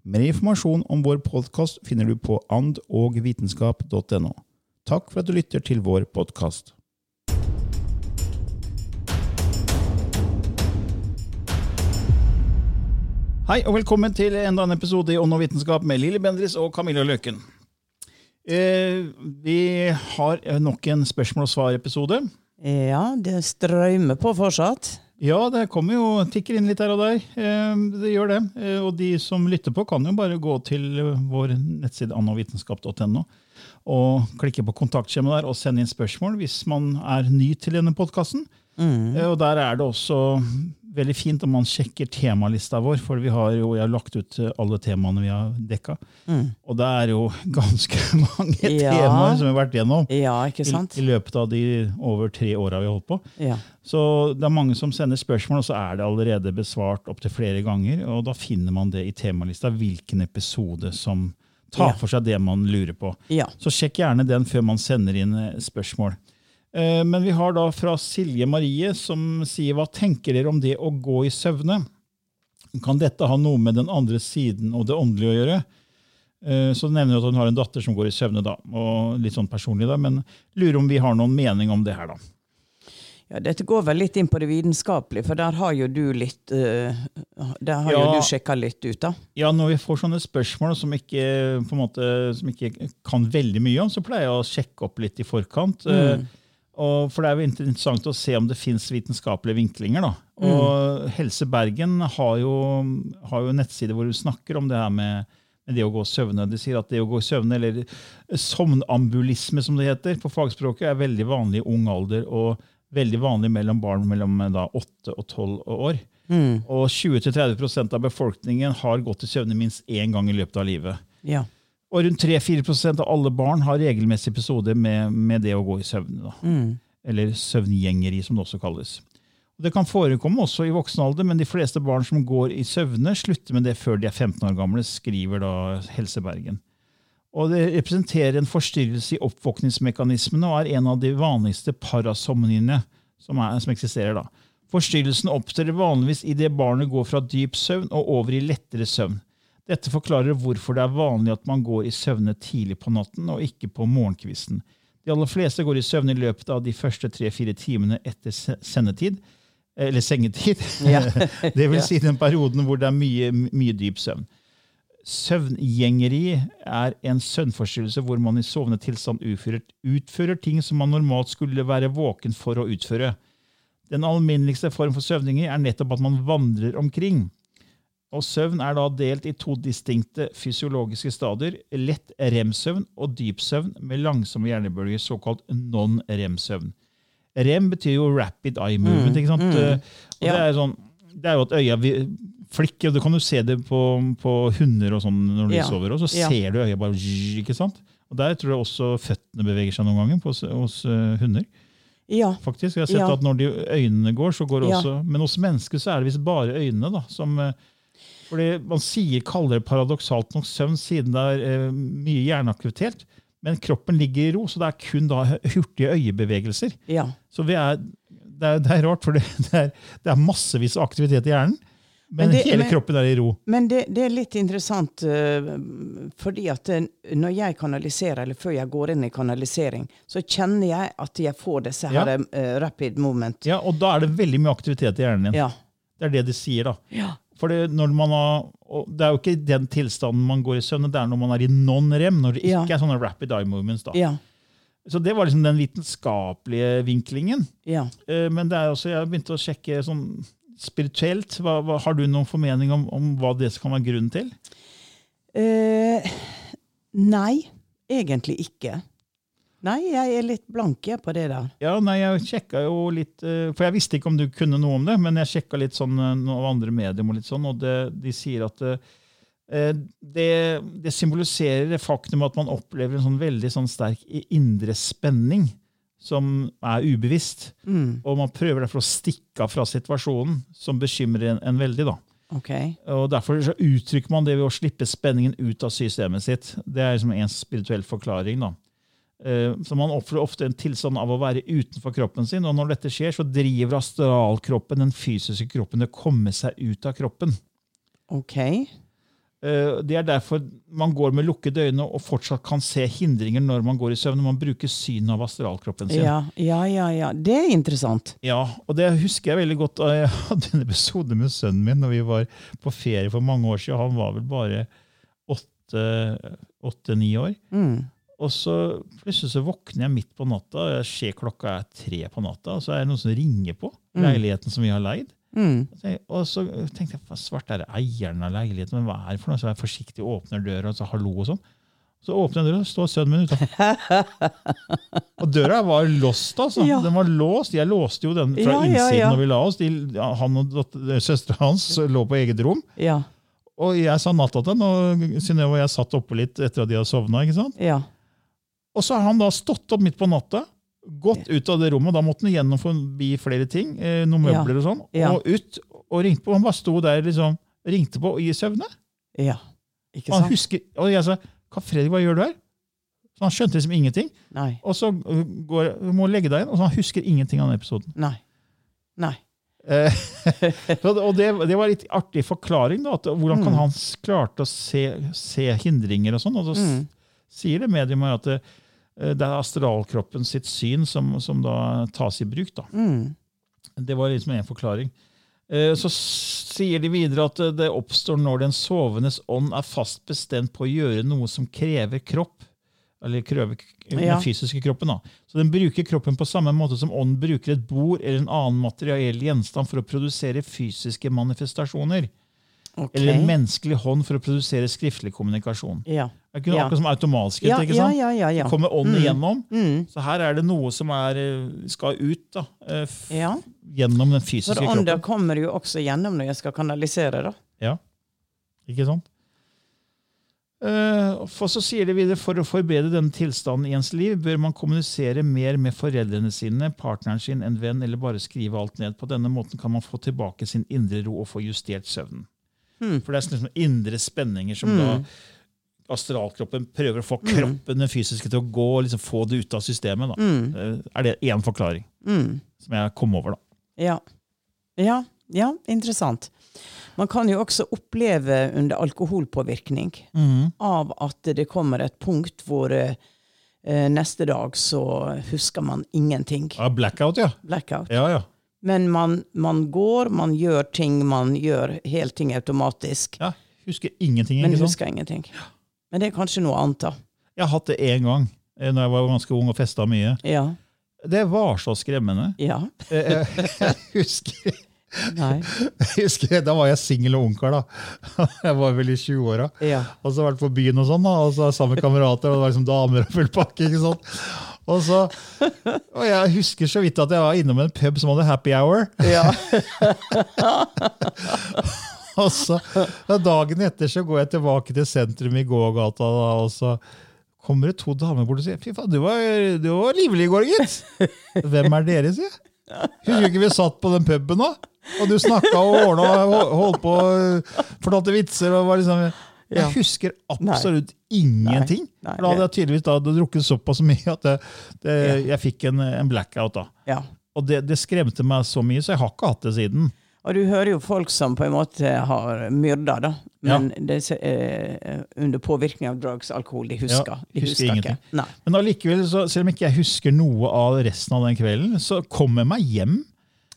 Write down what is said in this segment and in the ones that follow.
Mer informasjon om vår podkast finner du på andogvitenskap.no. Takk for at du lytter til vår podkast. Hei og velkommen til enda en episode i Ånd og vitenskap med Lilly Bendris og Camilla Løken. Eh, vi har nok en spørsmål og svar-episode. Ja, det strømmer på fortsatt. Ja, det kommer jo tikker inn litt her og der. Eh, det gjør det. Eh, og de som lytter på, kan jo bare gå til vår nettside annovitenskap.no og klikke på kontaktskjemaet der og sende inn spørsmål hvis man er ny til denne podkasten. Mm. Og der er det også veldig fint om man sjekker temalista vår, for vi har jo jeg har lagt ut alle temaene vi har dekka. Mm. Og det er jo ganske mange ja. temaer som vi har vært gjennom ja? I, I, løpet av de over tre åra vi har holdt på. Ja. Så det er mange som sender spørsmål, og så er det allerede besvart opptil flere ganger. Og da finner man det i temalista, hvilken episode som tar for seg det man lurer på. Så sjekk gjerne den før man sender inn eh, spørsmål. Eh, men vi har da fra Silje Marie som sier hva tenker dere om det å gå i søvne? Kan dette ha noe med den andre siden og det åndelige å gjøre? Eh, så nevner hun at hun har en datter som går i søvne, da, og litt sånn personlig da, men lurer om vi har noen mening om det her. da. Ja, Dette går vel litt inn på det vitenskapelige, for der har jo du litt uh, der har ja, jo du sjekka litt ut, da. Ja, når vi får sånne spørsmål som ikke, måte, som ikke kan veldig mye om, så pleier jeg å sjekke opp litt i forkant. Mm. Og for Det er jo interessant å se om det fins vitenskapelige vinklinger. da. Mm. Og Helse Bergen har jo, har jo en nettside hvor du snakker om det her med, med, det å gå søvne. De sier at det å gå søvne, eller sovnambulisme som det heter på fagspråket, er veldig vanlig i ung alder og veldig vanlig mellom barn mellom da, 8 og 12 år. Mm. Og 20-30% av befolkningen har gått i søvne minst én gang i løpet av livet. Ja. Og rundt 3-4% av alle barn har regelmessige episoder med, med, det å gå i søvne. Mm. Eller søvngjengeri, som det også kalles. Og det kan forekomme også i voksen alder, men de fleste barn som går i søvne, slutter med det før de er 15 år gamle, skriver da Helsebergen. Og Det representerer en forstyrrelse i oppvåkningsmekanismene og er en av de vanligste parasomniene som, er, som eksisterer. da. Forstyrrelsen opptrer vanligvis idet barnet går fra dyp søvn og over i lettere søvn. Dette forklarer hvorfor det er vanlig at man går i søvne tidlig på natten og ikke på morgenkvisten. De aller fleste går i søvn i løpet av de første tre-fire timene etter sendetid, eller sengetid. Ja. det vil si den perioden hvor det er mye, mye dyp søvn. Søvngjengeri er en søvnforstyrrelse hvor man i sovende tilstand utfører, utfører, ting som man normalt skulle være våken for å utføre. Den alminneligste form for søvninger er nettopp at man vandrer omkring. Og Søvn er da delt i to distinkte fysiologiske stadier. Lett rem-søvn og dyp søvn med langsomme hjernebølger, såkalt non-rem-søvn. Rem betyr jo rapid eye movement. ikke sant? Mm, mm. Og det, er sånn, det er jo at øya flikker, og Du kan jo se det på, på hunder og sånn når de ja. sover, og så ja. ser du øya bare ikke sant? Og Der tror jeg også føttene beveger seg noen ganger på, hos uh, hunder. Ja. Faktisk, Jeg har sett at når de øynene går, så går det også Men hos mennesker så er det visst bare øynene da, som uh, fordi Man sier, kaller det paradoksalt nok søvn siden det er eh, mye hjerneaktivitet. Men kroppen ligger i ro, så det er kun da hurtige øyebevegelser. Ja. Så vi er, det, er, det er rart, for det, er, det er massevis av aktivitet i hjernen. Men, Men det- hele kroppen er i ro. Men det, det er litt interessant, uh, fordi at eh, når jeg kanaliserer, eller før jeg går inn i kanalisering, så kjenner jeg at jeg får disse Ja. her uh, rapid moment. Ja, Og da er det veldig mye aktivitet i hjernen din. Ja. Det er det de sier. da. Ja. For det, når man har, det er jo ikke den tilstanden man går i søvn, det er når man er i non-rem, når det ikke Ja. er sånne rapid eye movements. da. Ja. Så det var liksom den vitenskapelige vinklingen. ja. Eh, Men det er også, jeg begynte å sjekke sånn spirituelt. Hva, hva, har du noen formening om, om hva det kan være grunnen til? Uh, nei, egentlig ikke. Nei, jeg er litt blanke på det der. Ja, nei, jeg sjekka jo litt eh, For jeg visste ikke om du kunne noe om det, men jeg sjekka litt sånn av andre medier, og litt sånn, og det, de sier at eh, det, det symboliserer det faktum at man opplever en sånn veldig sånn sterk indre spenning som er ubevisst. Mm, Og man prøver derfor å stikke av fra situasjonen, som bekymrer en, en veldig. da. ok. Og Derfor så uttrykker man det ved å slippe spenningen ut av systemet sitt. Det er liksom en spirituell forklaring. da. Eh, Så Man oppfører ofte en tilstand av å være utenfor kroppen sin, og når dette skjer, så driver astralkroppen, den fysiske kroppen, til å komme seg ut av kroppen. Ok. Eh, Det er derfor man går med lukkede øyne og fortsatt kan se hindringer når man går i søvn. Man bruker synet av astralkroppen sin. Ja, ja, ja, ja. Det er interessant. Ja, og det husker jeg veldig godt. Jeg hadde en episode med sønnen min når vi var på ferie for mange år siden. Han var vel bare åtte-ni år. Mm. Og så plutselig så våkner jeg midt på natta, og jeg ser klokka er tre på natta, og så er det noen som ringer på leiligheten som vi har leid. Mm. Og så tenkte jeg, hva svart er det eieren av leiligheten, men hva er det for noe? Så jeg forsiktig åpner døra og så hallo og sånn. Så åpner jeg døra, og så står sønnen min ute. og døra var låst, altså. Ja. Den var låst. Jeg låste jo den fra Ja, innsiden ja. når vi la oss. De, han og søstera hans lå på eget rom. Ja. Og jeg sa natta til ham, og Synnøve og jeg satt oppe litt etter at de hadde sovna. ikke sant? Ja. Og så har han da stått opp midt på natta, gått ut av det rommet, da måtte han gjennom forbi flere ting, eh, noen møbler og sånn, og ut og ringte på. Han bare sto der liksom, ringte på i søvne. Ja. Ikke sant? han husker, og jeg sa hva Fredrik, hva gjør du her? Så Han skjønte liksom ingenting. Nei. Og så uh, går, du må legge deg inn, og så han husker ingenting av den episoden. Nei. Nei. Eh, så og det, det var litt artig forklaring, da, at hvordan kan Mm. han klarte å se, se hindringer og sånn. Og så Mm. sier det meg at det, eh, er astralkroppen sitt syn som, som da tas i bruk. da. Mm. Det var liksom en forklaring. Eh, Så sier de videre at det- det oppstår når den sovendes ånd er fast bestemt på å gjøre noe som krever kropp. Eller krever den fysiske kroppen. da. Så Den bruker kroppen på samme måte som ånden bruker et bord eller en annen materiell gjenstand for å produsere fysiske manifestasjoner. Ok. Eller en menneskelig hånd for å produsere skriftlig kommunikasjon. Ja. Det ikke Ja. akkurat som automatskritt. Ja, ikke sant? ja, ja, ja. Kommer ånden Mm. igjennom. Mm. Så her er det noe som er, eh, skal ut da, eh, Ja. gjennom den For fysiske ånder kroppen. kommer jo også gjennom når jeg skal kanalisere, da. Ja, ikke sant? Uh, For så sier de videre, for å forbedre denne tilstanden i ens liv, bør man kommunisere mer med foreldrene sine, partneren sin, en venn, eller bare skrive alt ned. På denne måten kan man få tilbake sin indre ro og få justert søvnen. Hmm. For det er sånne indre spenninger som da astralkroppen prøver å få kroppen, den fysiske, til å gå, og liksom få det ut av systemet. Da. Eh, Er det én forklaring Mm. som jeg kom over, da. Ja. ja. Ja, interessant. Man kan jo også oppleve under alkoholpåvirkning av at det kommer et punkt hvor eh, neste dag så husker man ingenting. Ja, blackout, ja. Blackout. Ja, ja. Men man, man går, man gjør ting, man gjør helt ting automatisk. ja. Husker ingenting. Men ikke sant? husker ingenting. Men det er kanskje noe annet, da. Jeg har hatt det én gang eh, når jeg var ganske ung og festa mye. Ja. Det var så skremmende. Ja. Eh, eh, Jeg husker, Nei. jeg husker Da var jeg singel og ungkar. da. Jeg var vel i 20-åra. Ja. Og så vært på byen og sånn, da, og så sammen med kamerater. og det var liksom damer og full pakke. ikke sant? Og, så, og jeg husker så vidt at jeg var innom en pub som hadde happy hour. ja. Og så Dagen etter så går jeg tilbake til sentrum i gågata, da, og så kommer det to damer bort og sier fy faen, du var, du var livlig i går, gitt. Hvem er dere, sier jeg. Husker ikke vi satt på den puben nå? Og du snakka og ordna og holdt på og fortalte vitser. og var liksom... Jeg husker absolutt ingenting. Nei, Nei. da hadde jeg tydeligvis da, drukket såpass mye at det, det, Ja. jeg fikk en, en blackout. da. Ja. Og det, det skremte meg så mye, så jeg har ikke hatt det siden. Og du hører jo folk som på en måte har myrda, da. Men det, er under påvirkning av drugs, alkohol. De husker. De husker husker ingenting. Ikke. Men allikevel, selv om ikke jeg husker noe av resten av den kvelden, så kom jeg meg hjem.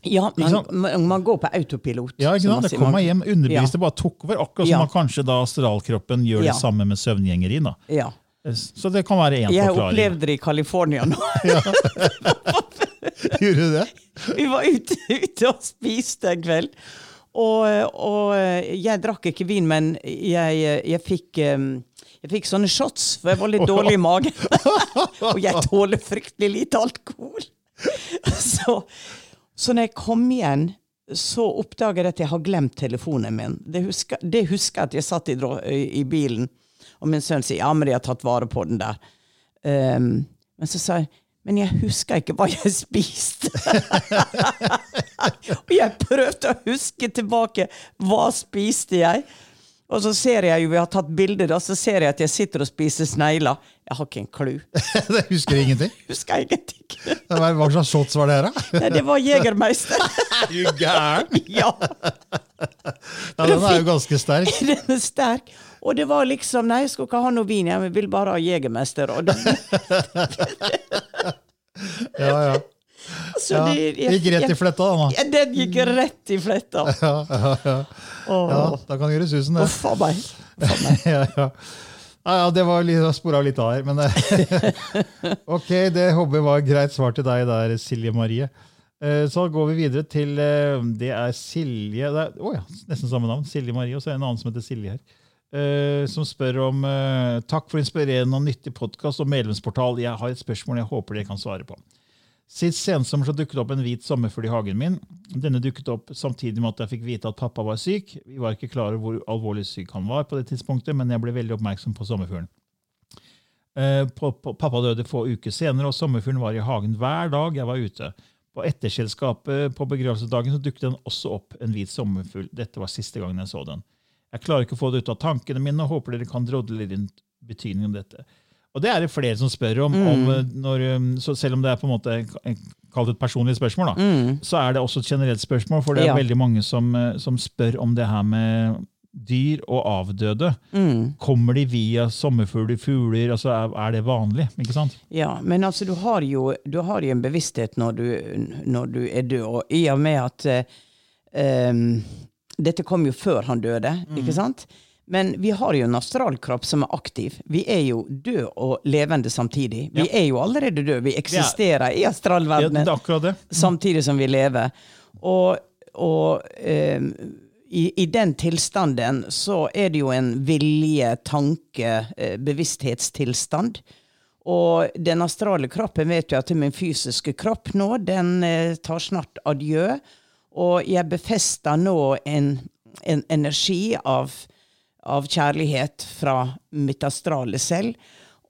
Ja, man, man, man går på autopilot. Ja, ikke sant? Det kom meg hjem, Underbevisste bare tok over, akkurat som Ja. man kanskje da astralkroppen gjør Ja. det samme med søvngjengeri. da. Ja. Så det kan være én Jeg opplevde det i California nå. Gjorde du det? Vi var ute, ute og spiste en kveld. Og, og jeg drakk ikke vin, men jeg, jeg, fikk, um, jeg fikk sånne shots, for jeg var litt dårlig i magen. og jeg tåler fryktelig lite alkohol. Så, så når jeg kom igjen, så oppdager jeg at jeg har glemt telefonen min. Det husker, jeg at jeg satt i, i bilen, og min sønn sier ja, men de har tatt vare på den der. Um, men så sa jeg men jeg husker ikke hva jeg spiste. og jeg prøvde å huske tilbake. Hva spiste jeg? Og så ser jeg jo, vi har tatt bilder, da, så ser jeg at jeg sitter og spiser snegler. Jeg har ikke en klu. det husker jeg ingenting. Husker ingenting. Hva hva slags shots var det her, da? Nei, det var Jegermeister. Er du gæren? ja, Ja, den er jo ganske sterk. den er sterk. Og det var liksom Nei, jeg skal ikke ha noe vin, jeg vil bare ha Jegermeister. Ja, ja. Så ja. det, jeg- Gikk rett i fletta, da. Ja, den gikk rett i fletta. Ja, ja, ja. Ja, da kan du gjøre susen, det. Uff a meg. Ja, ja. Det var litt, spora litt av her, men Ok, det håper jeg var et greit svar til deg der, Silje Marie. Eh, Så går vi videre til eh, Det er Silje det er, å ja, Nesten samme navn. Silje Marie. Og så er det en annen som heter Silje her. eh, Som spør om eh, Takk for inspirerende og nyttig podkast og medlemsportal. Jeg har et spørsmål jeg håper dere kan svare på. Sist sensommer dukket opp en hvit sommerfugl i hagen min. Denne dukket opp samtidig med at jeg fikk vite at pappa var syk. Vi var ikke klar over hvor alvorlig syk han var, på det tidspunktet, men jeg ble veldig oppmerksom på sommerfuglen. Eh, Pappa døde få uker senere, og sommerfuglen var i hagen hver dag jeg var ute. På etterselskapet på begravelsesdagen dukket den også opp en hvit sommerfugl. Dette var siste gangen jeg så den. Jeg klarer ikke å få det ut av tankene mine, og håper dere kan drodle rundt betydningen av dette. Og det er det flere som spør om. om eh, når, um, så selv om det er på en måte kalt et personlig spørsmål, da, så er det også et generelt spørsmål. For det er Ja. veldig mange som, eh, som spør om det her med dyr og avdøde. Kommer de via sommerfugler, fugler? altså Er, er det vanlig? ikke sant? Ja, men altså, du har jo, du har jo en bevissthet når du, når du er død, og i og med at uh, um, Dette kom jo før han døde, ikke sant? Men vi har jo en astralkropp som er aktiv. Vi er jo død og levende samtidig. Vi Ja. er jo allerede døde. Vi eksisterer i Ja, i astralverdenen ja, akkurat samtidig som vi lever. Og, og eh, i, i den tilstanden så er det jo en vilje, tanke, eh, bevissthetstilstand. Og den astrale kroppen vet jo at min fysiske kropp nå, den eh, tar snart adjø. Og jeg befester nå en, en energi av, av kjærlighet fra mitt astrale selv.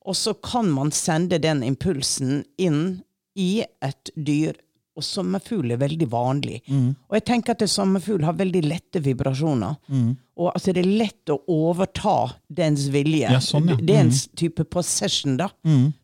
Og så kan man sende den impulsen inn i et dyr. Og sommerfugl er veldig vanlig. Og jeg tenker at sommerfugl har veldig lette vibrasjoner. Og at det er lett å overta dens vilje. Ja, sånn, ja. Det er en type possession da,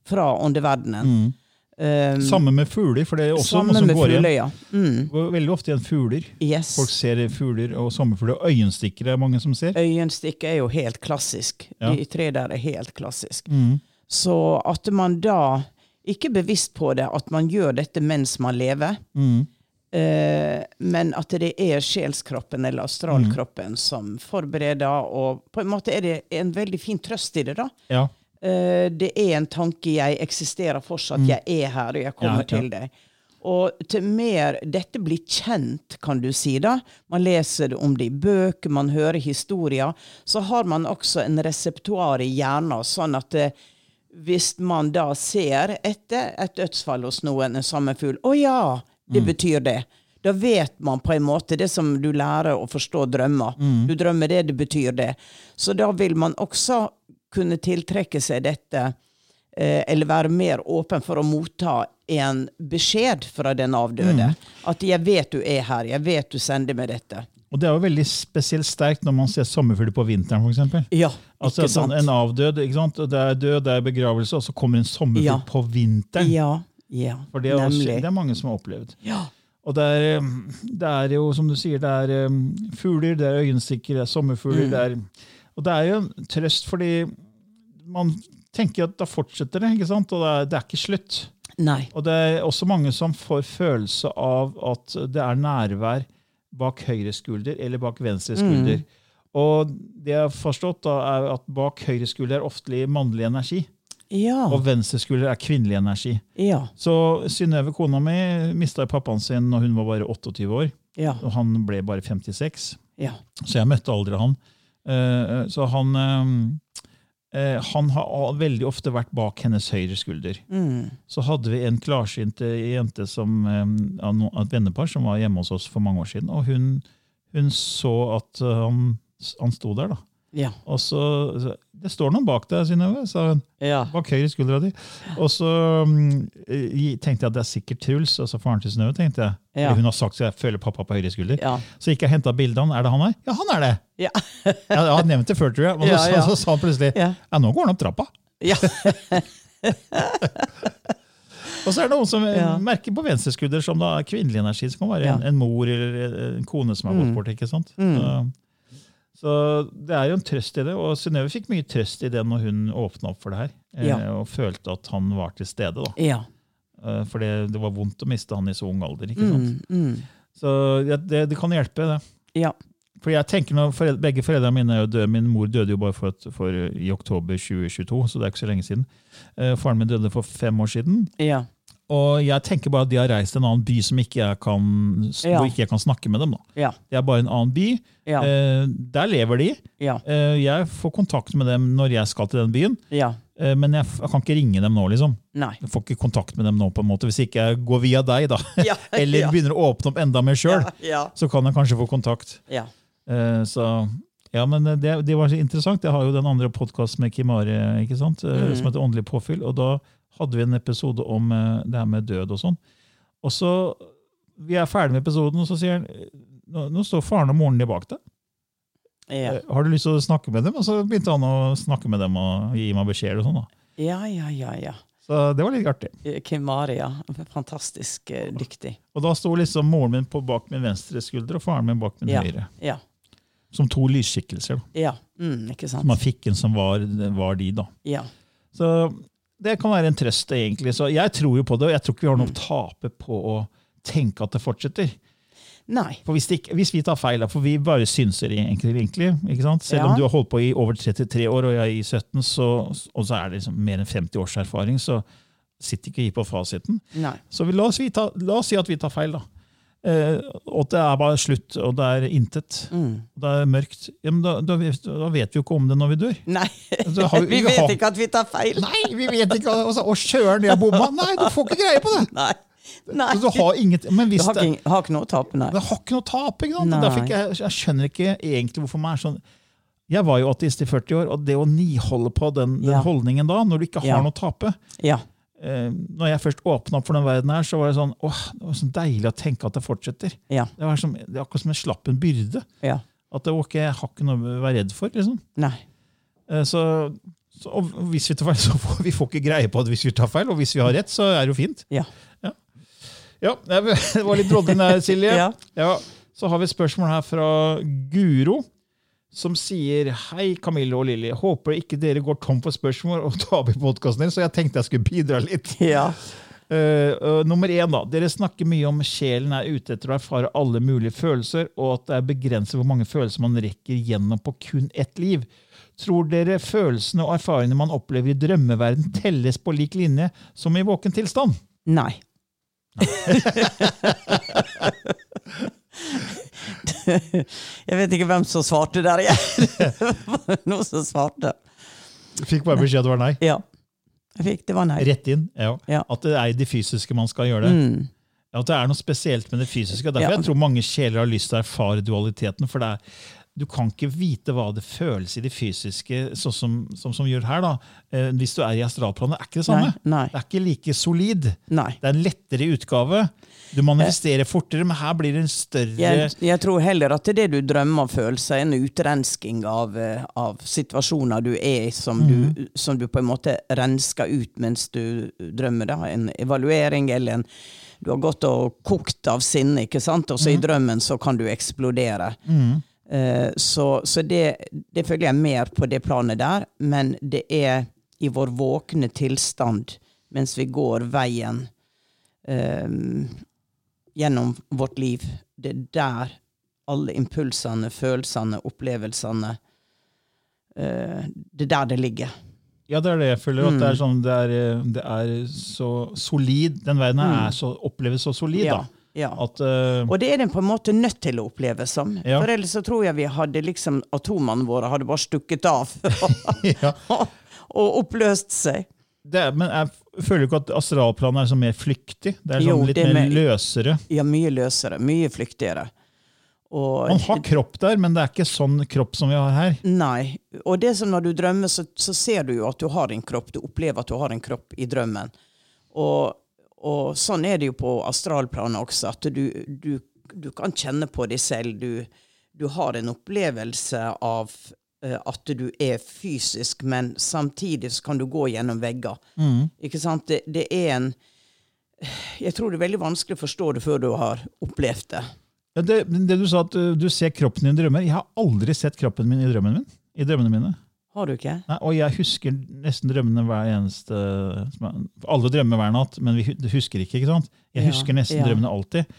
fra åndeverdenen. Um, Samme med fugler, for det er også noe som går igjen. ja. Mm, veldig ofte igjen fugler. yes. Folk ser fugler og sommerfugler. og Øyenstikkere er mange som ser. Øyenstikke er jo helt klassisk. Ja. De tre der er helt klassisk. Mm. Så at man da ikke bevisst på det, at man gjør dette mens man lever, Mm. eh, men at det er sjelskroppen eller astralkroppen som forbereder, og på en måte er det en veldig fin trøst i det, da. Ja. Eh, det er en tanke jeg eksisterer fortsatt, jeg er her, og jeg kommer Mm. Ja, ja. til deg. Og til mer dette blir kjent, kan du si, da, man leser om det i bøker, man hører historier, så har man også en reseptoar i hjernen, sånn at eh, hvis man da ser etter et dødsfall hos noen, en sommerfugl, å ja, det betyr det. Da vet man på en måte det som du lærer å forstå drømmer. Du drømmer det, det betyr det. Så da vil man også kunne tiltrekke seg dette, eh, eller være mer åpen for å motta en beskjed fra den avdøde. At 'jeg vet du er her, jeg vet du sender meg dette'. Og det er jo veldig spesielt sterkt når man ser sommerfugler på vinteren, for Ja. Altså Ikke sant? sånn, En avdød. ikke sant? Og Det er død, det er begravelse, og så kommer en sommerfugl Ja. på vinteren. Ja, ja, For det er, også, det er mange som har opplevd. Ja. Og det er, um, det er jo, som du sier, det er um, fugler, det er øyenstikker, det er sommerfugler. Mm. Det er, og det er jo en trøst, fordi man tenker at da fortsetter det, ikke sant? og det er, det er ikke slutt. Nei. Og det er også mange som får følelse av at det er nærvær bak høyre skulder eller bak venstre skulder. Og det jeg har forstått, da, er at bak høyre skulder er ofte mannlig energi, Ja. og venstre skulder er kvinnelig energi. Ja. Så Synnøve, kona mi, mista pappaen sin når hun var bare 28 år. Ja. og Han ble bare 56, Ja. så jeg møtte aldri han. Eh, Så han, eh, eh, han har veldig ofte vært bak hennes høyre skulder. Mm. Så hadde vi en klarsynt jente som, et vennepar som var hjemme hos oss for mange år siden. Og hun, hun så at han, han sto der. da. Ja. Og så, Det står noen bak deg, Synnøve, sa hun. Ja. Bak høyre skuldra di. Og så mm, eh, tenkte jeg at det er sikkert Truls, altså faren til Synnøve. tenkte jeg. Ja. Hun har sagt så jeg føler pappa på høyre skulder. Ja. Så gikk jeg og henta bildet av han. Er det han her? Ja, han er det! Ja. Jeg hadde nevnt det før, tror jeg. Og så, så, så sa han plutselig Ja. nå går han opp trappa. Ja. Og så er det noen som eh, Ja. merker på venstre skulder som da kvinnelig energi. som kan være en, Ja. en mor eller en kone som har gått bort. ikke sant? Så, så det er jo en trøst i det. Og Synnøve fikk mye trøst i det når hun åpna opp for det her. eh, Ja. Og følte at han var til stede. da. Ja. Eh, For det, det var vondt å miste han i så ung alder. ikke sant? Mm. Mm. Så det, det kan hjelpe, det. Ja. For jeg tenker når foreldre, Begge foreldrene mine er jo døde. Min mor døde jo bare for, for, i oktober 2022, så det er ikke så lenge siden. Eh, faren min døde for fem år siden. Ja. Og jeg tenker bare at de har reist til en annen by som ikke jeg kan, Ja. hvor ikke jeg kan snakke med dem. Ja. Det er bare en annen by. Ja. Eh, der lever de. Ja. Eh, jeg får kontakt med dem når jeg skal til den byen, Ja. eh, men jeg, jeg kan ikke ringe dem nå. liksom. Nei. Jeg får ikke kontakt med dem nå, på en måte, hvis ikke jeg går via deg. da. Eller begynner å åpne opp enda mer sjøl, så kan jeg kanskje få kontakt. Ja. Eh, så ja, men det, det var så interessant. Jeg har jo den andre podkasten med Kim Are ikke sant? Eh, Mm. som heter Åndelig påfyll. og Da hadde vi en episode om eh, det her med død og sånn. Og så, Vi er ferdig med episoden, og så sier han nå, nå står faren og moren din bak deg. Ja. Eh, Har du lyst til å snakke med dem? Og så begynte han å snakke med dem og gi meg beskjeder. og sånn da. Ja, ja, ja, ja. Så det var litt artig. Kim Maria, fantastisk eh, dyktig. Og da sto liksom moren min på bak min venstre skulder og faren min bak min Ja. høyre. Ja. Som to lysskikkelser. da. Ja. Mm, ikke sant? Som man fikk en som var, var de, da. Ja. Så det kan være en trøst, egentlig. Så jeg tror jo på det, og jeg tror ikke vi har noe å tape på å tenke at det fortsetter. Nei. For hvis, det hvis vi tar feil, for vi bare synser egentlig, egentlig? Selv Ja. om du har holdt på i over 33 år, og jeg er i 17, så, og så er det liksom mer enn 50 års erfaring, så sitter ikke vi på fasiten. Nei. Så vi, la, oss vi ta, la oss si at vi tar feil, da. Eh, og det er bare slutt, og det er intet. Mm. Det er mørkt. Ja, men da, da, vet- da vet vi jo ikke om det når vi dør. Nei. Så har vi- vet har- ikke at vi tar feil. Nei, vi vet ikke! Og så- Å, søren, jeg bomma! Nei, du får ikke greie på det! Nei. Nei. Så du har inget, men Du har ikke, har ikke noe å tape, nei. det har ikke noe å tape. ikke sant? Jeg, jeg skjønner ikke egentlig hvorfor man er sånn Jeg var jo ateist i 40 år, og det å niholde på den, den Ja. holdningen da, når du ikke har Ja. noe å tape Ja. Eh, Når jeg først åpna opp for den verden her, så var det sånn åh, det var så deilig å tenke at det fortsetter. Ja. Det, var som, det akkurat som jeg slapp en byrde. Ja. At det, ok, Jeg har ikke noe å være redd for. liksom. Nei. Eh, Så, så og hvis vi tar feil, så får vi får ikke greie på det hvis vi tar feil. Og hvis vi har rett, så er det jo fint. Ja. Ja, Det var litt drodling der, Silje. Ja. Så har vi et spørsmål her fra Guro, som sier Hei, Camille og Lilly. Håper ikke dere går tom for spørsmål og i podkasten deres, så jeg tenkte jeg skulle bidra litt. Ja. Uh, uh, nummer én, da. Dere snakker mye om sjelen er ute etter å erfare alle mulige følelser, og at det er begrenset hvor mange følelser man rekker gjennom på kun ett liv. Tror dere følelsene og erfaringene man opplever i drømmeverden, telles på lik linje som i våken tilstand? Nei. Nei. Jeg vet ikke hvem som svarte der igjen. Noen som svarte. Fikk bare beskjed at det var nei. Ja. Jeg fikk, det var nei. Rett inn. Ja. Ja. At det er i det fysiske man skal gjøre det. Mm. At det er noe spesielt med det fysiske. Derfor Ja. jeg tror mange sjeler har lyst til å erfare dualiteten. For det er, du kan ikke vite hva det føles i det fysiske, sånn som, som, som gjør her. da. Eh, hvis du er i astralplanet, det er ikke det samme. Nei, nei. Det er ikke like solid. Nei. Det er en lettere utgave. Du manifesterer fortere, men her blir det en større Jeg, jeg tror heller at det du drømmer følelser, er en utrensking av, eh, av situasjoner du er i, som, du, som du på en måte rensker ut mens du drømmer. da. En evaluering eller en Du har gått og kokt av sinne, ikke sant? og så i drømmen så kan du eksplodere. Eh, så så det, det føler jeg mer på det planet der, men det er i vår våkne tilstand mens vi går veien eh, gjennom vårt liv. Det er der alle impulsene, følelsene, opplevelsene eh, Det er der det ligger. Ja, det er det jeg føler. at Det er sånn, det er, det er så solid. Den verden her er så, oppleves så solid. Ja, da. Ja. At, uh, Og det er den på en måte nødt til å oppleve som. Ja. For ellers så tror jeg vi hadde liksom atomene våre hadde bare stukket av ja. og oppløst seg. er, men jeg føler ikke at astralplanet er så mer flyktig. Det er sånn Jo, litt er mer mer- løsere. Ja, mye løsere, mye flyktigere. Og Man har kropp der, men det er ikke sånn kropp som vi har her. Nei. Og det som når du drømmer, så, så ser du jo at du har en kropp. Du opplever at du har en kropp i drømmen. Og, og sånn er det jo på astralplanet også, at du, du, du kan kjenne på deg selv. Du, du har en opplevelse av eh, at du er fysisk, men samtidig så kan du gå gjennom vegger. Ikke sant? Det, det er en Jeg tror det er veldig vanskelig å forstå det før du har opplevd det. Ja, det, det du sa at uh, du ser kroppen din i drømmer. Jeg har aldri sett kroppen min i drømmen min. I drømmene mine. Har du ikke? Nei, og jeg husker nesten drømmene hver eneste Alle drømmer hver natt, men vi husker ikke. ikke sant? Jeg husker nesten ja. drømmene alltid.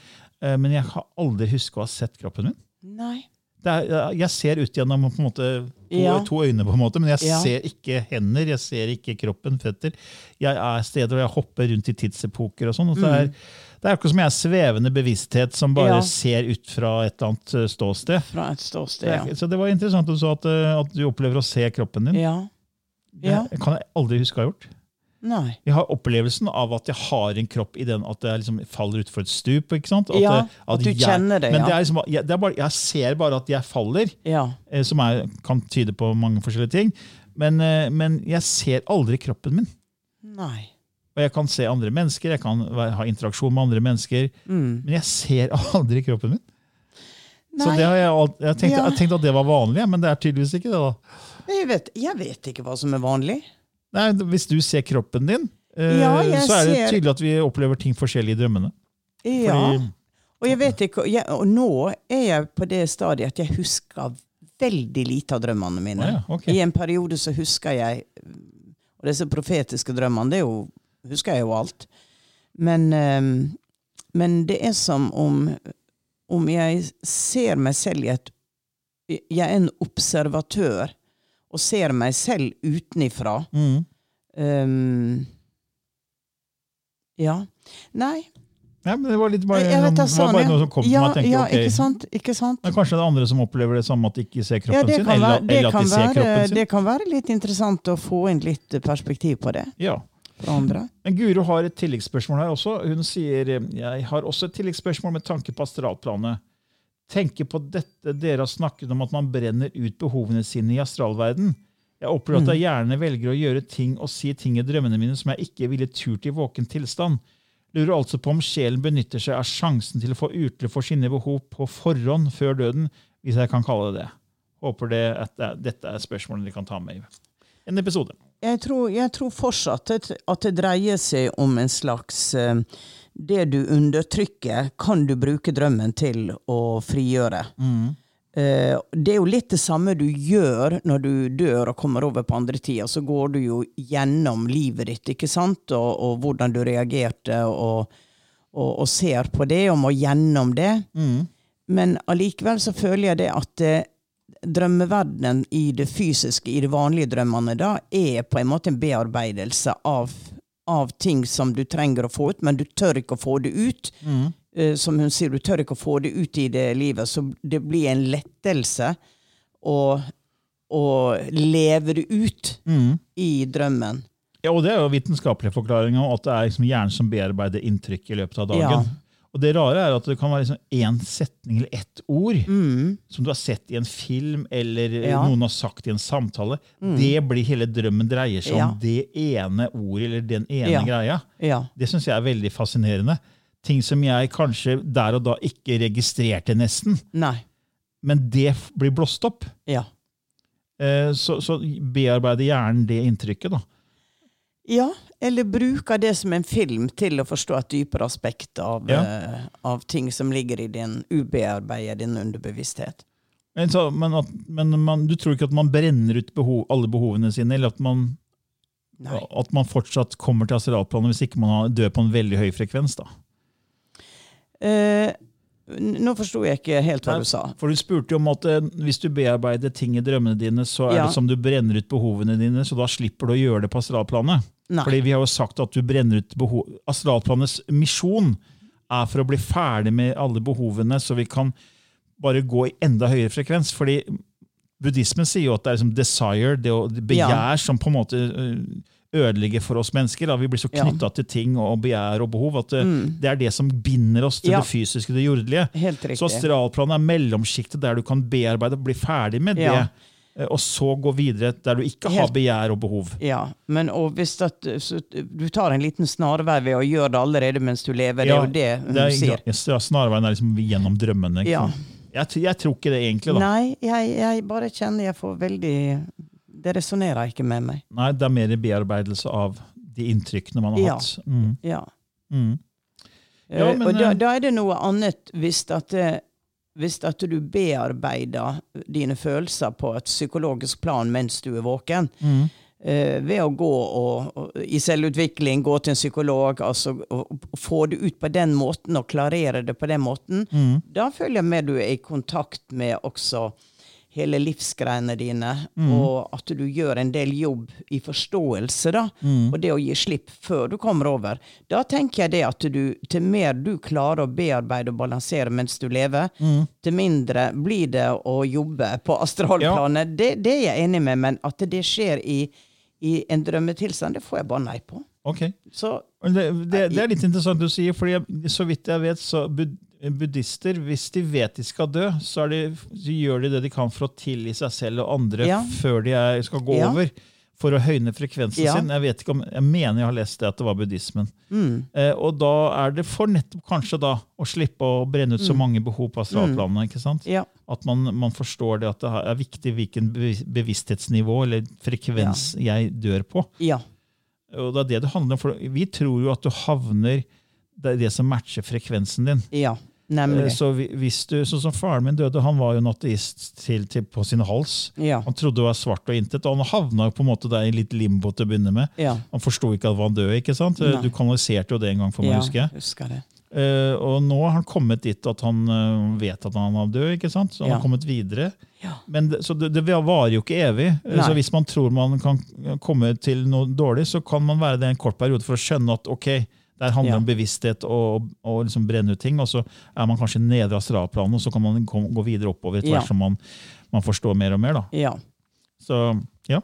Eh, Men jeg har aldri husket å ha sett kroppen min. Nei. Er, jeg ser ut gjennom måte, to, Ja. to øyne, på en måte, men jeg Ja. ser ikke hender, jeg ser ikke kroppen, føtter. Jeg er steder hvor jeg hopper rundt i tidsepoker og sånn. Mm. Det det er akkurat som jeg er svevende bevissthet som bare. Ja. ser ut fra et eller annet eh, ståsted. Fra et ståsted, ja. Så det var interessant at eh, at du opplever å se kroppen din. Ja. ja. Det kan jeg aldri huske å ha gjort. Nei. Jeg har opplevelsen av at jeg har en kropp i den at jeg liksom faller utfor et stup. ikke sant? At, Ja, at, at du jeg, kjenner det, Men ja. det er liksom, jeg, det bare, jeg ser bare at jeg faller, Ja. eh, som er, kan tyde på mange forskjellige ting. Men, eh, men jeg ser aldri kroppen min. Nei. Og jeg kan se andre mennesker, jeg kan ha interaksjon med andre mennesker, Mm. men jeg ser aldri kroppen min. Så Nei. det har jeg, alt- jeg, tenkte, Ja. jeg tenkte at det var vanlig, men det er tydeligvis ikke det. da. Jeg vet, jeg vet ikke hva som er vanlig. Nei, Hvis du ser kroppen din, eh, Ja, så er det tydelig at vi opplever ting forskjellig i drømmene. Ja. Fordi- Og jeg vet ikke, jeg, og nå er jeg på det stadiet at jeg husker veldig lite av drømmene mine. Ja, okay. I en periode så husker jeg Og disse profetiske drømmene, det jo, husker jeg jo alt. Men, eh, men det er som om, om jeg ser meg selv i et Jeg er en observatør og ser meg selv utenifra. Mm. Um, ja. Nei. Ja, men det var, litt bare, vet var sånn, bare ja. noe som kom til ja, meg. Tenkte, ja, okay. ikke sant? Ikke sant? Men kanskje det er andre som opplever det samme, at de ikke ser kroppen Ja, sin? Være, Eller, eller at de ser være, kroppen sin? det kan være litt interessant å få inn litt perspektiv på det Ja. Men Guro har et tilleggsspørsmål her også. Hun sier jeg har også et tilleggsspørsmål med tanke på astralplanet. Tenker på dette dere har snakket om at man brenner ut behovene sine i astralverden. Jeg opplever at jeg gjerne velger å gjøre ting og si ting i drømmene mine som jeg ikke ville turt i våken tilstand. Lurer altså på om sjelen benytter seg av sjansen til å få utløp for sine behov på forhånd før døden, hvis jeg kan kalle det det. Håper det at dette er spørsmålene dere kan ta med i en episode. Jeg tror, jeg tror fortsatt at, det dreier seg om en slags eh, Det du undertrykker, kan du bruke drømmen til å frigjøre. Eh, det er jo litt det samme du gjør når du dør og kommer over på andre tida. Så går du jo gjennom livet ditt, ikke sant? Og, og hvordan du reagerte, og, og, og ser på det, og må gjennom det. Men allikevel så føler jeg det at eh, drømmeverdenen i det fysiske, i de vanlige drømmene, da er på en måte en bearbeidelse av, av ting som du trenger å få ut, men du tør ikke å få det ut. Eh, som hun sier, du tør ikke å få det ut i det livet, så det blir en lettelse å, å leve det ut i drømmen. Ja, og Det er jo vitenskapelig forklaring av at det er liksom hjernen som bearbeider inntrykk i løpet av dagen. Ja. Og det rare er at det kan være liksom én setning eller ett ord Mm. som du har sett i en film eller Ja. noen har sagt i en samtale. Det blir hele drømmen dreier seg om Ja. det ene ordet eller den ene Ja. greia. Det syns jeg er veldig fascinerende. Ting som jeg kanskje der og da ikke registrerte nesten, Nei. men det blir blåst opp. Ja. Eh, Så, så bearbeider hjernen det inntrykket, da. Ja, eller bruker det som en film til å forstå et dypere aspekt av, Ja. uh, av ting som ligger i din ubearbeidede din underbevissthet. Men, så, men, at, men man, du tror ikke at man brenner ut behov, alle behovene sine, eller at man, at man fortsatt kommer til astralplanet hvis ikke man dør på en veldig høy frekvens? da? Uh, nå forsto jeg ikke helt hva Nei, du sa. For du spurte jo om at eh, hvis du bearbeider ting i drømmene dine, så er Ja. det som du brenner ut behovene dine, så da slipper du å gjøre det på astralplanet. Nei. Fordi vi har jo sagt at du brenner ut behov... Astralplanets misjon er for å bli ferdig med alle behovene, så vi kan bare gå i enda høyere frekvens. Fordi buddhismen sier jo at det er liksom desire, det å begjær, ja. som på en måte ødelegger for oss mennesker. Da. Vi blir så Ja. Mm. til ting og begjær og behov at det, det er det som binder oss til Ja. det fysiske, det jordelige. Så astralplanet er mellomsjiktet der du kan bearbeide og bli ferdig med Ja. det, og så gå videre der du ikke har begjær og behov. Ja, men hvis at, så, du tar en liten snarvei ved å gjøre det allerede mens du lever, det er jo det hun Det er, sier. ja, snarveien er liksom gjennom drømmene. Ja. Jeg, jeg tror ikke det egentlig. da. Nei, jeg, jeg bare kjenner jeg får veldig Det resonnerer ikke med meg. Nei, Det er mer bearbeidelse av de inntrykkene man har Ja. hatt. Mm. Ja. Mm. Ja, Eh, men, og da, eh, da er det noe annet hvis at, det- hvis at du bearbeider dine følelser på et psykologisk plan mens du er våken. Mm. uh, ved å gå og, og, i selvutvikling, gå til en psykolog, altså og, og få det ut på den måten og klarere det på den måten, Mm. da føler jeg med du er i kontakt med også hele livsgreiene dine, Mm. og at du gjør en del jobb i forståelse, da, Mm. og det å gi slipp før du kommer over. Da tenker jeg det at du, til mer du klarer å bearbeide og balansere mens du lever, Mm. til mindre blir det å jobbe på astralplanet. Det, det er jeg enig med, men at det skjer i, i en drømmetilstand, det får jeg bare nei på. Ok. Så Det, det, det er litt interessant du sier, for så vidt jeg vet, så bud, buddhister, hvis de vet de skal dø, så, de, så gjør de det de kan for å tilgi seg selv og andre Ja. før de er, skal gå Ja. over. For å høyne frekvensen Ja. sin. Jeg vet ikke om, jeg mener jeg har lest det at det var buddhismen. mm, Eh, og da er det for nettopp kanskje da å slippe å brenne ut så mange behov på astralplanene. ikke sant? At man, man forstår det at det er viktig hvilken bevissthetsnivå eller frekvens jeg dør på. Ja. Og det er det det handler om. For vi tror jo at du havner Det det som matcher frekvensen din. Ja. Eh, Nemlig. Så hvis du, sånn som Faren min døde, han var jo en ateist til, til, på sin hals. Ja. Han trodde det var svart og intet, og han havna jo på en måte der i litt limbo til å begynne med. Ja. Han forsto ikke at han var død. ikke sant? Eh, Nei. Du kanaliserte jo det en gang for meg, ja. husker jeg. Husker det. Uh, og nå har han kommet dit at han uh, vet at han er død. ikke sant? Så han Ja. har kommet videre. Ja. Men det, så det, det varer jo ikke evig. Eh, Nei. Så hvis man tror man kan komme til noe dårlig, så kan man være det en kort periode for å skjønne at ok, der handler Ja. om bevissthet og, og liksom brenne ut ting. Og så er man kanskje nedre astralplanet, og så kan man gå videre oppover etter Ja. hvert som man, man forstår mer og mer. Ja. Så ja.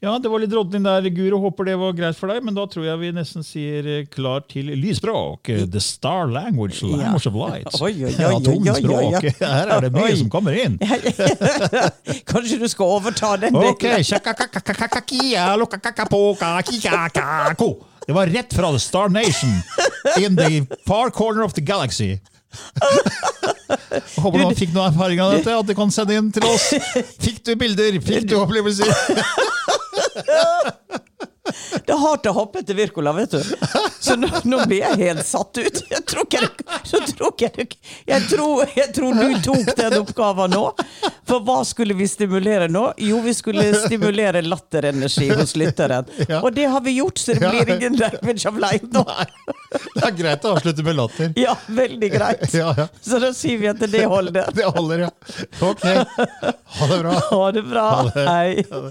Ja, det var litt rådning der, Guro. Håper det var greit for deg. Men da tror jeg vi nesten sier eh, klar til lysspråk. The star language, language of light. Oi, oi, oi, Atomspråk. Her er det mye som kommer inn. Kanskje du skal overta den Ok, Det var rett fra The Star Nation in the far corner of the galaxy. Jeg Håper du fikk noen erfaring av dette, at du kan sende inn til oss. Fikk du bilder? Fikk du opplevelser? Det er hardt å hoppe etter Wirkola, vet du. Så nå, nå blir jeg helt satt ut. Jeg tror det, det, jeg, tror, jeg tror du tok den oppgaven nå. For hva skulle vi stimulere nå? Jo, vi skulle stimulere latterenergi hos lytteren. Ja. Og det har vi gjort, så det blir ingen of light nå. Det er greit å avslutte med latter. Ja, veldig greit. Ja, ja. Så da sier vi at det holder. Det holder, ja. Ok. Ha det bra. Ha det bra. det. Hei.